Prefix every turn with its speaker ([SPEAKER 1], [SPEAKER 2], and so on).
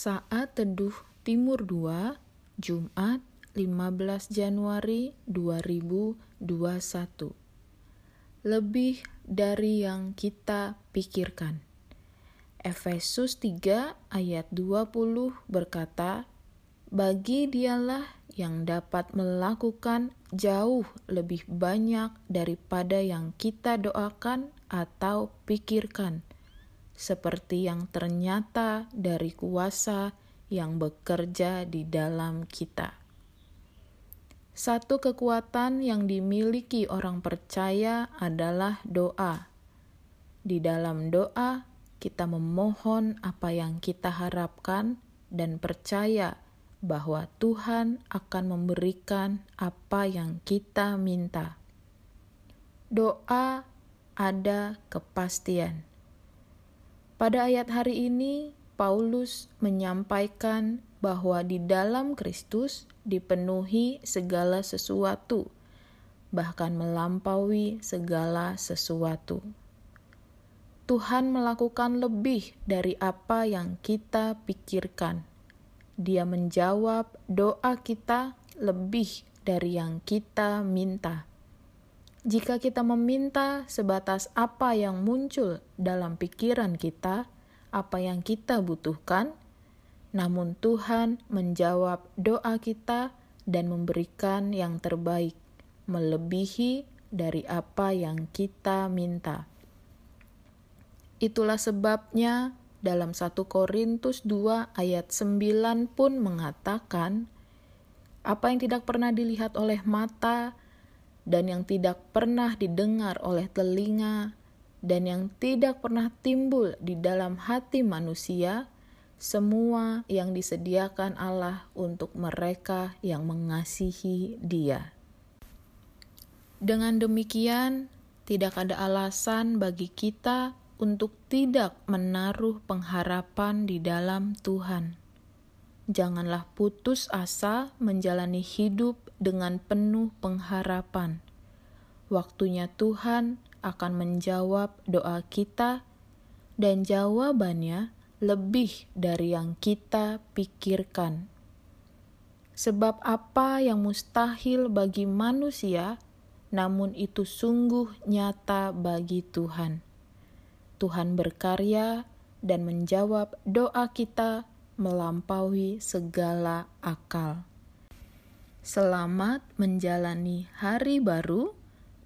[SPEAKER 1] Saat Teduh Timur 2, Jumat 15 Januari 2021. Lebih dari yang kita pikirkan. Efesus 3 ayat 20 berkata, Bagi dialah yang dapat melakukan jauh lebih banyak daripada yang kita doakan atau pikirkan seperti yang ternyata dari kuasa yang bekerja di dalam kita. Satu kekuatan yang dimiliki orang percaya adalah doa. Di dalam doa, kita memohon apa yang kita harapkan dan percaya bahwa Tuhan akan memberikan apa yang kita minta. Doa ada kepastian pada ayat hari ini, Paulus menyampaikan bahwa di dalam Kristus dipenuhi segala sesuatu, bahkan melampaui segala sesuatu. Tuhan melakukan lebih dari apa yang kita pikirkan. Dia menjawab doa kita lebih dari yang kita minta. Jika kita meminta sebatas apa yang muncul dalam pikiran kita, apa yang kita butuhkan, namun Tuhan menjawab doa kita dan memberikan yang terbaik, melebihi dari apa yang kita minta. Itulah sebabnya dalam 1 Korintus 2 ayat 9 pun mengatakan, apa yang tidak pernah dilihat oleh mata, dan yang tidak pernah didengar oleh telinga, dan yang tidak pernah timbul di dalam hati manusia, semua yang disediakan Allah untuk mereka yang mengasihi Dia. Dengan demikian, tidak ada alasan bagi kita untuk tidak menaruh pengharapan di dalam Tuhan. Janganlah putus asa menjalani hidup dengan penuh pengharapan. Waktunya Tuhan akan menjawab doa kita, dan jawabannya lebih dari yang kita pikirkan. Sebab apa yang mustahil bagi manusia, namun itu sungguh nyata bagi Tuhan. Tuhan berkarya dan menjawab doa kita melampaui segala akal. Selamat menjalani hari baru.